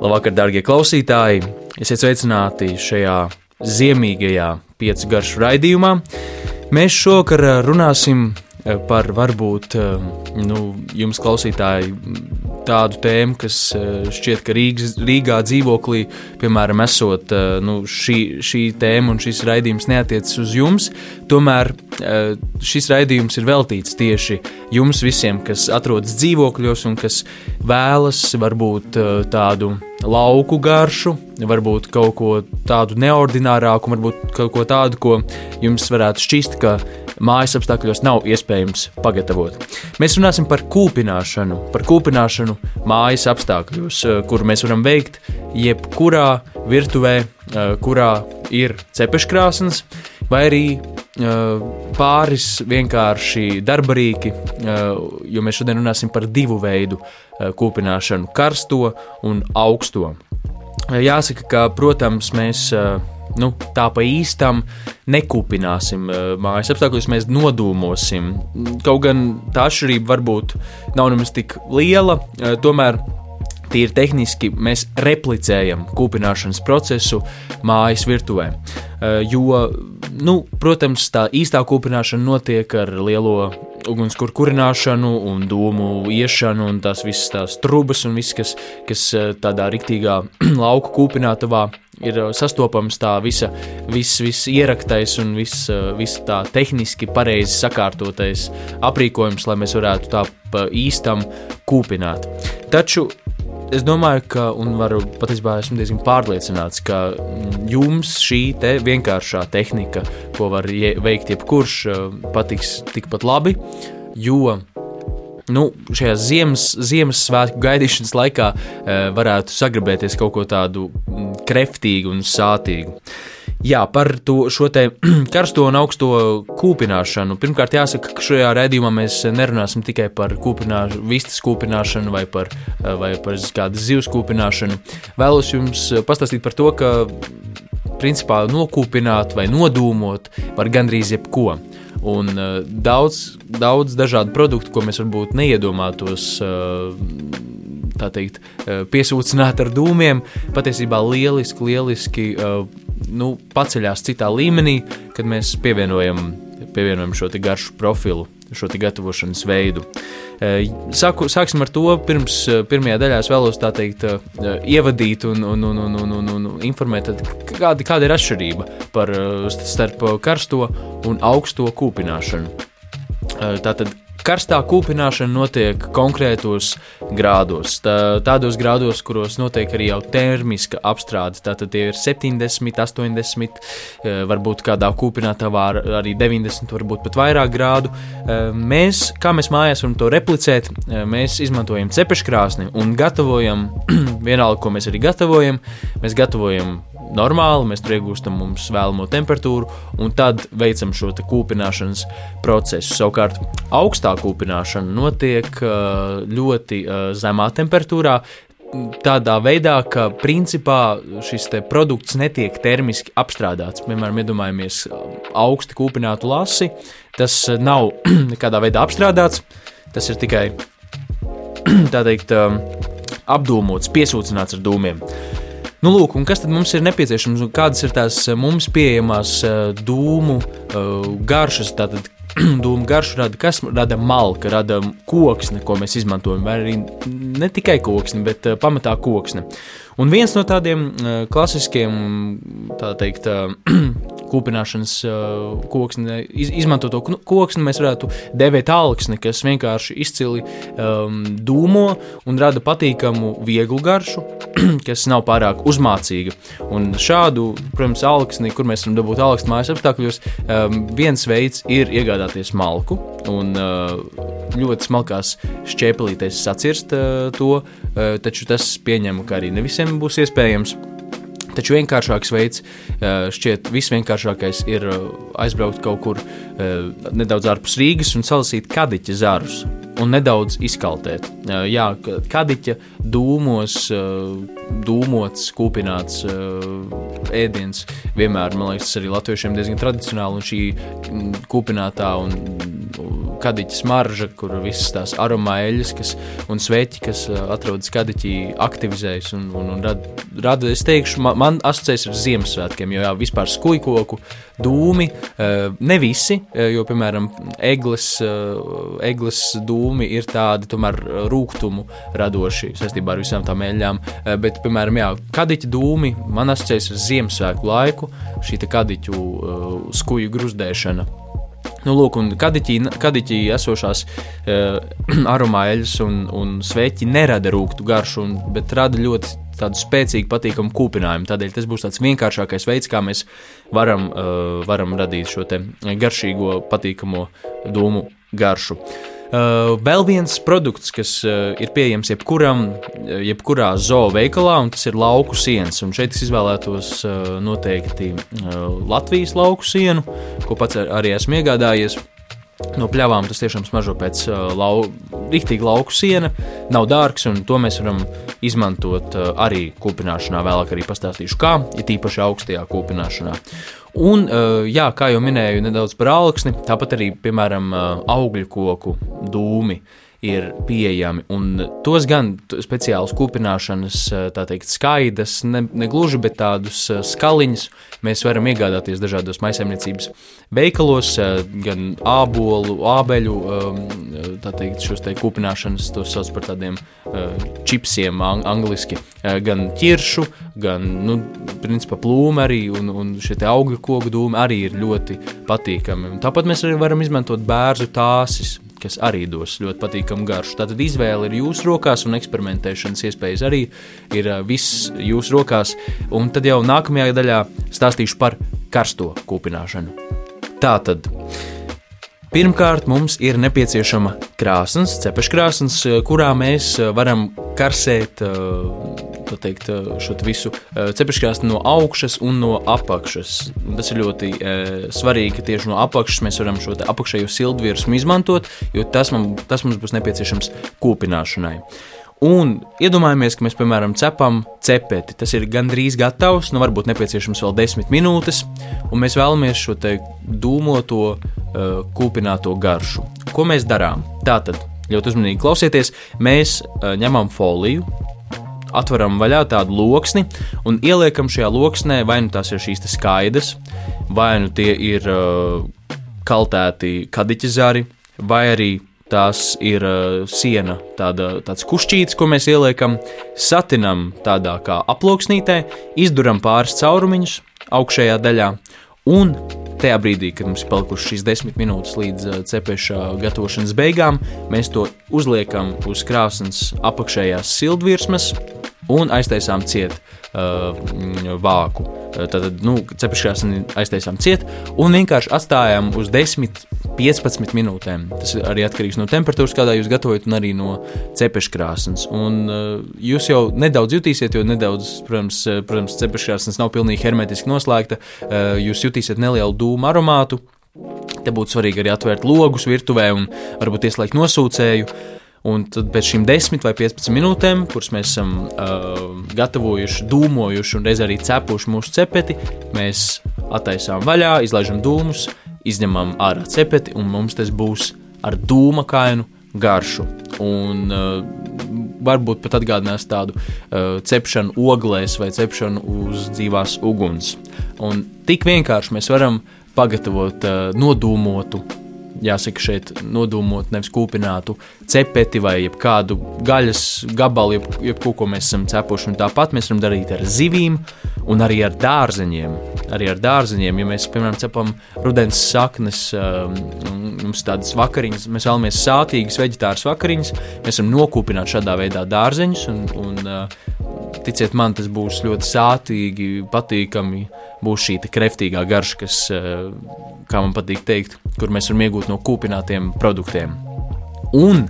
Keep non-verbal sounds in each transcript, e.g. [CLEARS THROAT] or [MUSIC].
Labvakar, darbie klausītāji! Esiet sveicināti šajā ziemīgajā piecu garšu raidījumā. Mēs šovakar runāsim par varbūt nu, jums, klausītāji, tādu tēmu, kas šķiet, ka Rīgas, Rīgā dzīvoklī, piemēram, esot nu, šī, šī tēma un šis raidījums neatiecas uz jums. Tomēr šis raidījums ir veltīts tieši jums visiem, kas atrodas dzīvokļos un kas vēlas varbūt tādu lauku garšu, varbūt kaut ko tādu neordinārāku, varbūt kaut ko tādu, ko jums varētu šķist, ka mājas apstākļos nav iespējams pagatavot. Mēs runāsim par kūpināšanu, par kūpināšanu mājas apstākļos, eh, kuru mēs varam veikt jebkurā virtuvē, eh, kurā ir cepeškrāsnes, vai arī eh, pāris vienkārši darbarīki, jo mēs šodien runāsim par divu veidu kūpināšanu - karsto un augsto. Jāsaka, ka, protams, mēs nu, tā pa īstam nekūpināsim mājas apstākļos, mēs nodūmosim. Kaut gan tā atšķirība varbūt nav nemaz tik liela, tomēr tīri tehniski mēs replicējam kūpināšanas procesu mājas virtuvē. Jo, nu, protams, tā īstā kūpināšana notiek ar lielo ugunskura kurināšanu un dūmu iešanu un tās visas tās trubas un viss, kas, kas tādā riktīgā [CLEARS THROAT] lauku kūpinātavā ir sastopams tā visa, viss, viss ieraktais un viss, viss tā tehniski pareizi sakārtotais aprīkojums, lai mēs varētu tā pa īstam kūpināt. Taču es domāju, ka, un varu patiesībā esmu diezgan pārliecināts, ka jums šī te vienkāršā tehnika, ko var veikt jebkurš, patiks tikpat labi, jo nu, šajā ziemas, Ziemassvētku gaidīšanas laikā e, varētu sagrabēties kaut ko tādu kreftīgu un sātīgu. Jā, par to, šo te [CLEARS THROAT] karsto un augsto kūpināšanu. Pirmkārt, jāsaka, ka šajā raidījumā mēs nerunāsim tikai par kūpināšanu, vistas kūpināšanu vai par, vai par kādu zivs kūpināšanu. Vēlos jums pastāstīt par to, ka principā nokūpināt vai nodūmot var gandrīz jebko. Un uh, daudz, daudz dažādu produktu, ko mēs varbūt neiedomātos. Uh, tā teikt, piesūcināt ar dūmiem, patiesībā lieliski, lieliski nu, paceļās citā līmenī, kad mēs pievienojam, pievienojam šo garšu profilu, šo gatavošanas veidu. E, sāku, sāksim ar to. Pirms e, pirmajā daļā es vēlos tā teikt, e, ievadīt un, un, un, un, un, un, un informēt, kāda, kāda ir atšķirība par, starp karsto un augsto kūpināšanu. Tātad Karstā kūpināšana notiek konkrētos grādos, tā, tādos grādos, kuros notiek arī jau termiska apstrāde. Tātad tie ir 70, 80, eh, varbūt kādā kūpinātavā arī 90, varbūt pat vairāk grādu. Eh, mēs, kā mēs mājās varam to replicēt, eh, mēs izmantojam cepeškrāsni un gatavojam [CLEARS THROAT] vienalga, ko mēs arī gatavojam. Mēs gatavojam normāli, mēs tur iegūstam mums vēlamo temperatūru, un tad veicam šo kūpināšanas procesu. Savukārt, augstā kūpināšana notiek ļoti zemā temperatūrā. Tādā veidā, ka principā šis produkts netiek termiski apstrādāts. Piemēram, iedomājamies augstu kūpinātu lasi. Tas nav [CLEARS THROAT] nekādā veidā apstrādāts, tas ir tikai [CLEARS THROAT] tā teikt, apdūmots, piesūcināts ar dūmiem. Nu, lūk, kas tad mums ir nepieciešams? Kādas ir tās eh, mums pieejamās eh, dūmu eh, garšas? Tātad, [CLEARS THROAT] dūmu garšu rada kas? Rada malka, rada koksne, ko mēs izmantojam. Vai arī ne tikai koksne, bet pamatā koksne. Un viens no tādiem klasiskiem, tā teikt, [CLEARS THROAT] kūpināšanas uh, koksni, iz, izmantoto koksni mēs varētu dēvēt alksni, kas vienkārši izcili um, dūmo un rada patīkamu, vieglu garšu, [CLEARS THROAT] kas nav pārāk uzmācīga. Un šādu, protams, alksni, kur mēs varam dabūt alksni mājas apstākļos, um, viens veids ir iegādāties malku un uh, ļoti smalkās šķēpelītēs sacirst uh, to, uh, taču tas pieņemu, ka arī ne visiem būs iespējams. Taču vienkāršāks veids, šķiet, visvienkāršākais ir aizbraukt kaut kur nedaudz ārpus Rīgas un salasīt kadiķa zarus un nedaudz izkaltēt. Jā, kadiķa dūmos, dūmots, kūpināts ēdiens vienmēr, man liekas, arī latviešiem diezgan tradicionāli un šī kūpinātā un kadiķa smarža, kur visas tās aromāļas un sveķi, kas atrodas kadiķī, aktivizējas un, un, un rada, rada, es teikšu, man, man asociējas ar Ziemassvētkiem, jo jā, vispār skujkoku dūmi, ne visi, jo, piemēram, eglis, eglis dūmi ir tādi tomēr rūgtumu radoši saistībā ar visām tām eļļām, bet, piemēram, jā, kadiķa dūmi man asociējas ar Ziemassvētku laiku, šī kadiķu skuju gruzdēšana. Nu, lūk, kadiķī, kadiķī esošās [CLEARS THROAT] uh, aromāļas un, un sveķi nerada rūkstu garšu, un, bet rada ļoti tādu spēcīgu, patīkamu kūpinājumu. Tādēļ tas būs tāds vienkāršākais veids, kā mēs varam, uh, varam radīt šo garšīgo, patīkamo dūmu garšu. Uh, vēl viens produkts, kas uh, ir pieejams jebkuram, uh, jebkurā zoo veikalā, un tas ir lauku sienas. Un šeit es izvēlētos noteikti Latvijas lauku sienu, ko pats ar, arī esmu iegādājies. No pļavām tas tiešām smaržo pēc lau, rīktīga lauku siena, nav dārgs, un to mēs varam izmantot arī kūpināšanā. Vēlāk arī pastāstīšu, kā, ja tīpaši augstajā kūpināšanā. Un, eh, jā, kā jau minēju, nedaudz par augsni, tāpat arī, piemēram, eh, augļu koku dūmi ir pieejami. Tos gan speciālas kūpināšanas, tā teikt, skaidrs, ne, ne gluži, bet tādus skaliņus mēs varam iegādāties dažādos maisaimniecības veikalos, gan ābolu, ābeļu, tā teikt, šos te kūpināšanas, tos sauc par tādiem čipsiem angliski, gan ķiršu, gan, nu, principā plūmi arī, un, un šie te augļu koku dūmi arī ir ļoti patīkami. Un tāpat mēs arī varam izmantot bērzu tāsis, kas arī dos ļoti patīkamu garšu. Tātad izvēle ir jūsu rokās, un eksperimentēšanas iespējas arī ir viss jūsu rokās. Un tad jau nākamajā daļā stāstīšu par karsto kūpināšanu. Tātad. Pirmkārt, mums ir nepieciešama krāsnes, cepeškrāsnes, kurā mēs varam karsēt teikt, šo visu cepeškrāsni no augšas un no apakšas. Tas ir ļoti e, svarīgi, ka tieši no apakšas mēs varam šo apakšējo sildvirsmu izmantot, jo tas, man, tas mums būs nepieciešams kūpināšanai. Un iedomājamies, ka mēs, piemēram, cepam cepeti. Tas ir gandrīz gatavs, nu varbūt nepieciešams vēl desmit minūtes, un mēs vēlamies šo dūmoto, uh, kūpināto garšu. Ko mēs darām? Tātad, ļoti uzmanīgi klausieties, mēs uh, ņemam foliju, atveram vaļā tādu loksni un ieliekam šajā loksnē vai nu tās ir šīs skaidras, vai nu tie ir uh, kaltēti kadiķa zari, vai arī tās ir uh, siena, tāda, tāds kušķītis, ko mēs ieliekam, satinam tādā kā aploksnītē, izduram pāris caurumiņus augšējā daļā un tajā brīdī, kad mums ir palikušas šīs desmit minūtes līdz uh, cepēša gatavošanas beigām, mēs to uzliekam uz krāsnes apakšējās sildvirsmas un aiztaisām ciet uh, vāku. Uh, tad, nu, cepešās aiztaisām ciet un vienkārši atstājām uz 10, 15 minūtēm. Tas arī atkarīgs no temperatūras, kādā jūs gatavojat, un arī no cepeškrāsnes. Un uh, jūs jau nedaudz jutīsiet, jo nedaudz, protams, uh, protams cepeškrāsnes nav pilnīgi hermetiski noslēgta. Uh, jūs jutīsiet nelielu dūmu aromātu. Te būtu svarīgi arī atvērt logus virtuvē un varbūt ieslēgt nosūcēju. Uh, Un tad pēc šīm 10 vai 15 minūtēm, kuras mēs esam uh, gatavojuši, dūmojuši un reizē arī cepuši mūsu cepeti, mēs attaisām vaļā, izlaižam dūmus, izņemam ārā cepeti, un mums tas būs ar dūma kainu garšu. Un, uh, varbūt pat atgādinās tādu uh, cepšanu oglēs vai cepšanu uz dzīvās uguns. Un tik vienkārši mēs varam pagatavot uh, nodūmotu jāsaka, šeit nodūmot nevis kūpinātu cepeti vai kādu gaļas gabalu, jeb, jeb ko mēs esam cepuši. Un tāpat mēs varam darīt ar zivīm un arī ar dārzeņiem. Arī ar dārzeņiem, ja mēs, piemēram, cepam rudens saknes, um, mums tādas vakariņas, mēs vēlamies sātīgas veģetāras vakariņas, mēs varam nokūpināt šādā veidā dārzeņus un, un uh, ticiet man, tas būs ļoti sātīgi, patīkami. Būs šī kreftīgā garša, kas, eh, kā man patīk teikt, kur mēs varam iegūt no kūpinātiem produktiem. Un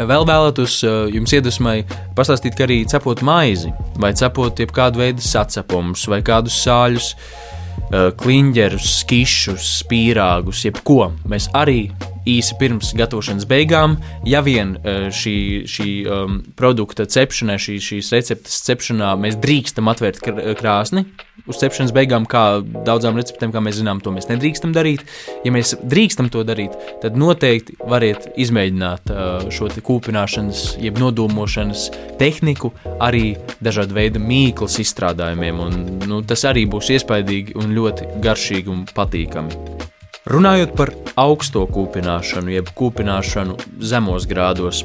vēl vēlētos eh, jums iedvesmai pastāstīt, ka arī cepot maizi, vai cepot jebkādu veidu sacepumus, vai kādus sāļus, eh, kliņģerus, skišus, spīrāgus, jebko, mēs arī īsi pirms gatavošanas beigām. Ja vien šī, šī um, produkta cepšanai, šī, šīs receptes cepšanā mēs drīkstam atvērt krāsni uz cepšanas beigām, kā daudzām receptēm, kā mēs zinām, to mēs nedrīkstam darīt. Ja mēs drīkstam to darīt, tad noteikti variet izmēģināt uh, šo kūpināšanas, jeb nodomošanas tehniku arī dažādu veidu mīklas izstrādājumiem. Un, nu, tas arī būs iespaidīgi un ļoti garšīgi un patīkami. Runājot par augsto kūpināšanu, jeb kūpināšanu zemos grādos,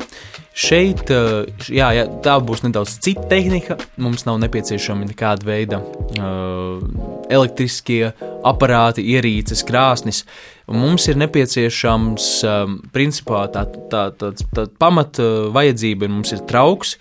šeit eh, jā, jā, tā būs nedaudz cita tehnika. Mums nav nepieciešami nekāda veida uh, elektriskie aparāti, ierīces, krāsnis. Mums ir nepieciešams, um, principā, tā, tā, tā, tā pamata vajadzība, mums ir trauks,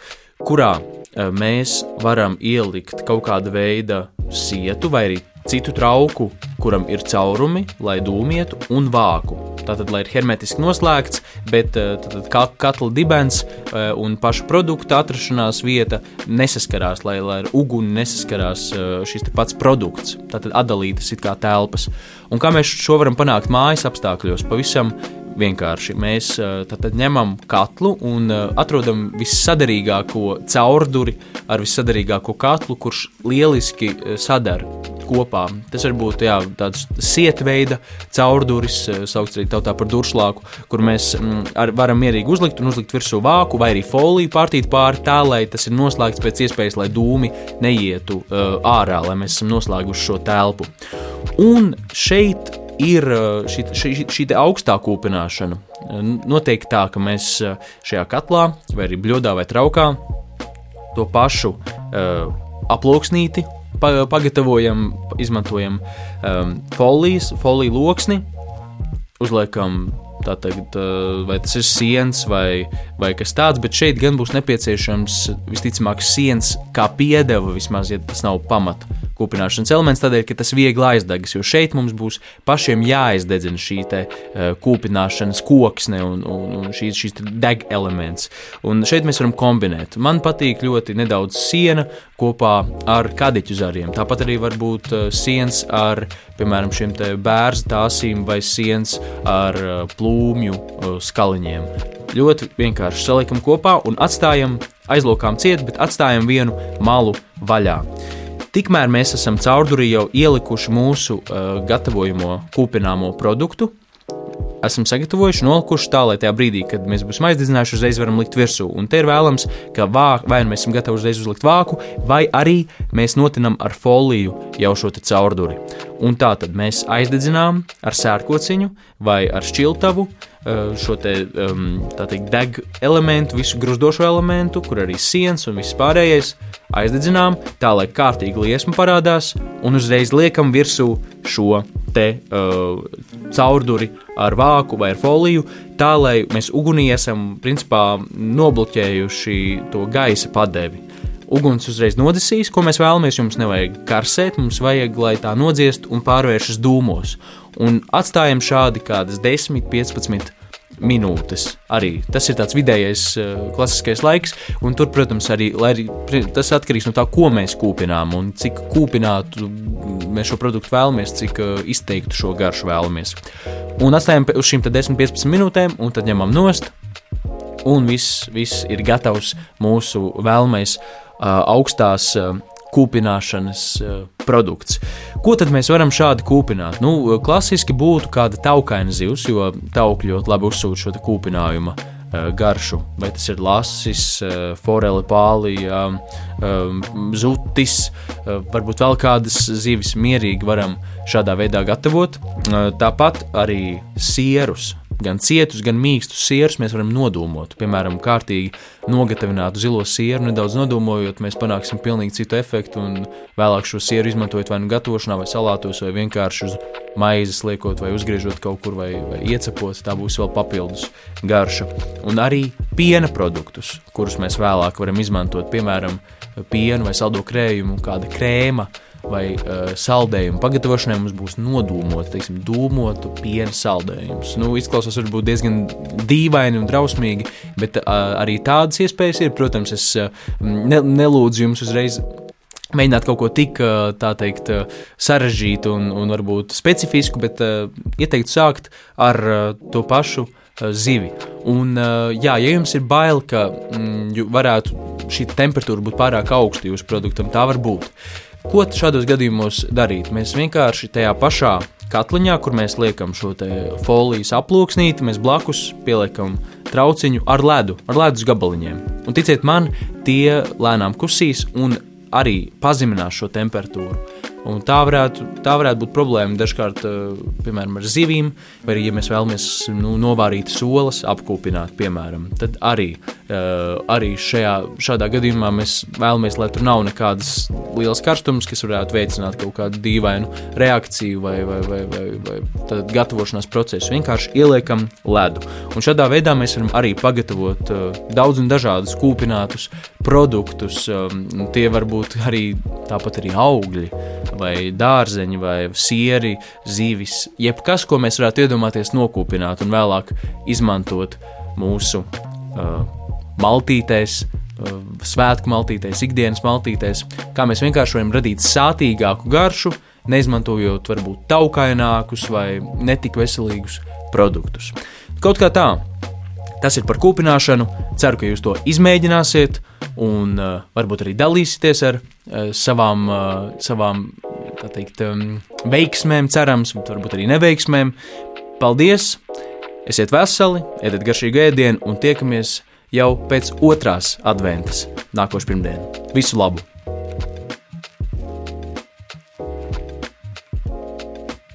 kurā mēs varam ielikt kaut kāda veida sietu vai arī citu trauku, kuram ir caurumi, lai dūmietu, un vāku. Tātad, lai ir hermetiski noslēgts, bet eh, tad, katla dibens eh, un paša produkta atrašanās vieta nesaskarās, lai, lai ar uguni nesaskarās eh, šis pats produkts. Tātad atdalītas it kā telpas. Un kā mēs šo varam panākt mājas apstākļos, pavisam vienkārši. Mēs tad ņemam katlu un atrodam vissadarīgāko caurduri ar vissadarīgāko katlu, kurš lieliski sadara kopā. Tas var būt jā, tāds sietveida caurduris, eh, saukts arī tautā par duršlāku, kur mēs mm, ar, varam mierīgi uzlikt un uzlikt virsū vāku vai arī foliju pārtīt pāri tā, lai tas ir noslēgts pēc iespējas, lai dūmi neietu uh, ārā, lai mēs esam noslēguši šo telpu. Un šeit ir eh, šī, šī, šī augstā kūpināšana. Noteikti tā, ka mēs šajā katlā, vai arī bļodā vai traukā, to pašu uh, aploksnīti pagatavojam, izmantojam um, folijas, foliju loksni, uzliekam Tātad, vai tas ir siens vai, vai kas tāds, bet šeit gan būs nepieciešams visticamāk siens kā piedeva, vismaz, ja tas nav pamata kūpināšanas elements, tādēļ, ka tas viegli aizdegs, jo šeit mums būs pašiem jāizdedzina šī te, uh, kūpināšanas koksne un, un, un šīs, šīs deg elements. Un šeit mēs varam kombinēt. Man patīk ļoti nedaudz siena kopā ar kadiķu zariem. Tāpat arī var būt uh, siens ar, piemēram, šiem bērnu tāsīm vai siens ar uh, plūmju uh, skaliņiem. Ļoti vienkārši saliekam kopā un atstājam, aizlokām ciet, bet atstājam vienu malu vaļā. Tikmēr mēs esam caurdurī jau ielikuši mūsu uh, gatavojamo kūpināmo produktu, esam sagatavojuši, nolikuši tā, lai tajā brīdī, kad mēs būsim aizdedzinājuši, uzreiz varam likt virsū. Un te ir vēlams, ka vāk, vai nu mēs esam gatavi uzreiz uzlikt vāku, vai arī mēs notinam ar foliju jau šo caurduri. Un tā tad mēs aizdedzinām ar sērkociņu vai ar šķiltavu Eh, šo te, um, teikt, deg elementu, visu gruzdošo elementu, kur arī sienas un viss pārējais aizdedzinām, tā lai kārtīgi liesma parādās, un uzreiz liekam virsū šo te uh, caurduri ar vāku vai ar foliju, tā lai mēs ugunī esam principā nobloķējuši to gaisa padevi. Uguns uzreiz nodzisīs, ko mēs vēlamies. Jums nevajag karsēt, mums vajag, lai tā nodziest un pārvēršas dūmos un atstājam šādi kādas 10, 15 minūtes. Arī tas ir tāds vidējais, uh, klasiskais laiks, un tur, protams, arī, arī tas atkarīgs no tā, ko mēs kūpinām un cik kūpinātu mēs šo produktu vēlamies, cik uh, izteiktu šo garšu vēlamies. Un atstājam uz šīm 10-15 minūtēm, un tad ņemam nost, un viss, viss ir gatavs mūsu vēlamais uh, augstās uh, kūpināšanas produkts. Ko tad mēs varam šādi kūpināt? Nu, klasiski būtu kāda taukaina zivs, jo tauki ļoti labi uzsūta šo kūpinājumu garšu. Vai tas ir lasis, uh, forele, pālija, um, zutis, varbūt vēl kādas zivis mierīgi varam šādā veidā gatavot. Tāpat arī sierus gan cietus, gan mīkstus sierus mēs varam nodūmot. Piemēram, kārtīgi nogatavinātu zilo sieru, nedaudz nodūmojot, mēs panāksim pilnīgi citu efektu, un vēlāk šo sieru izmantojot vai nu gatavošanā, vai salātos, vai vienkārši uz maizes liekot, vai uzgriežot kaut kur, vai, vai iecepot, tā būs vēl papildus garša. Un arī piena produktus, kurus mēs vēlāk varam izmantot, piemēram, pienu vai saldo krējumu, kāda krēma vai uh, saldējumu pagatavošanai mums būs nodūmota, teiksim, dūmotu piena saldējums. Nu, izklausās varbūt diezgan dīvaini un drausmīgi, bet uh, arī tādas iespējas ir. Protams, es uh, ne, nelūdzu jums uzreiz mēģināt kaut ko tik teikt, sarežģītu un, un varbūt specifisku, bet ieteiktu sākt ar to pašu zivi. Un, jā, ja jums ir bail, ka mm, varētu šī temperatūra būt pārāk augsta jūsu produktam, tā var būt. Ko šādos gadījumos darīt? Mēs vienkārši tajā pašā katliņā, kur mēs liekam šo folijas aploksnīti, mēs blakus pieliekam trauciņu ar ledu, ar ledus gabaliņiem. Un ticiet man, tie lēnām kusīs un arī pazeminās šo temperatūru. Un tā, varētu, tā varētu būt problēma dažkārt, eh, piemēram, ar zivīm, vai arī, ja mēs vēlamies nu, novārīt solas, apkūpināt, piemēram, tad arī, eh, arī šajā, šādā gadījumā mēs vēlamies, lai tur nav nekādas lielas karstums, kas varētu veicināt kaut kādu dīvainu reakciju vai, vai, vai, vai, vai gatavošanās procesu. Vienkārši ieliekam ledu. Un šādā veidā mēs varam arī pagatavot eh, daudz un dažādus kūpinātus produktus. Tie var būt arī tāpat arī augļi vai dārzeņi, vai sieri, zivis, jebkas, ko mēs varētu iedomāties nokūpināt un vēlāk izmantot mūsu uh, maltītēs, uh, svētku maltītēs, ikdienas maltītēs, kā mēs vienkārši varam radīt sātīgāku garšu, neizmantojot varbūt taukainākus vai netik veselīgus produktus. Kaut kā tā, tas ir par kūpināšanu. Ceru, ka jūs to izmēģināsiet un uh, varbūt arī dalīsieties ar uh, savām, uh, savām teikt, um, veiksmēm, cerams, varbūt arī neveiksmēm. Paldies! Esiet veseli, ēdiet garšīgu ēdienu un tiekamies jau pēc otrās adventas, nākošais pirmdiena. Visu labu!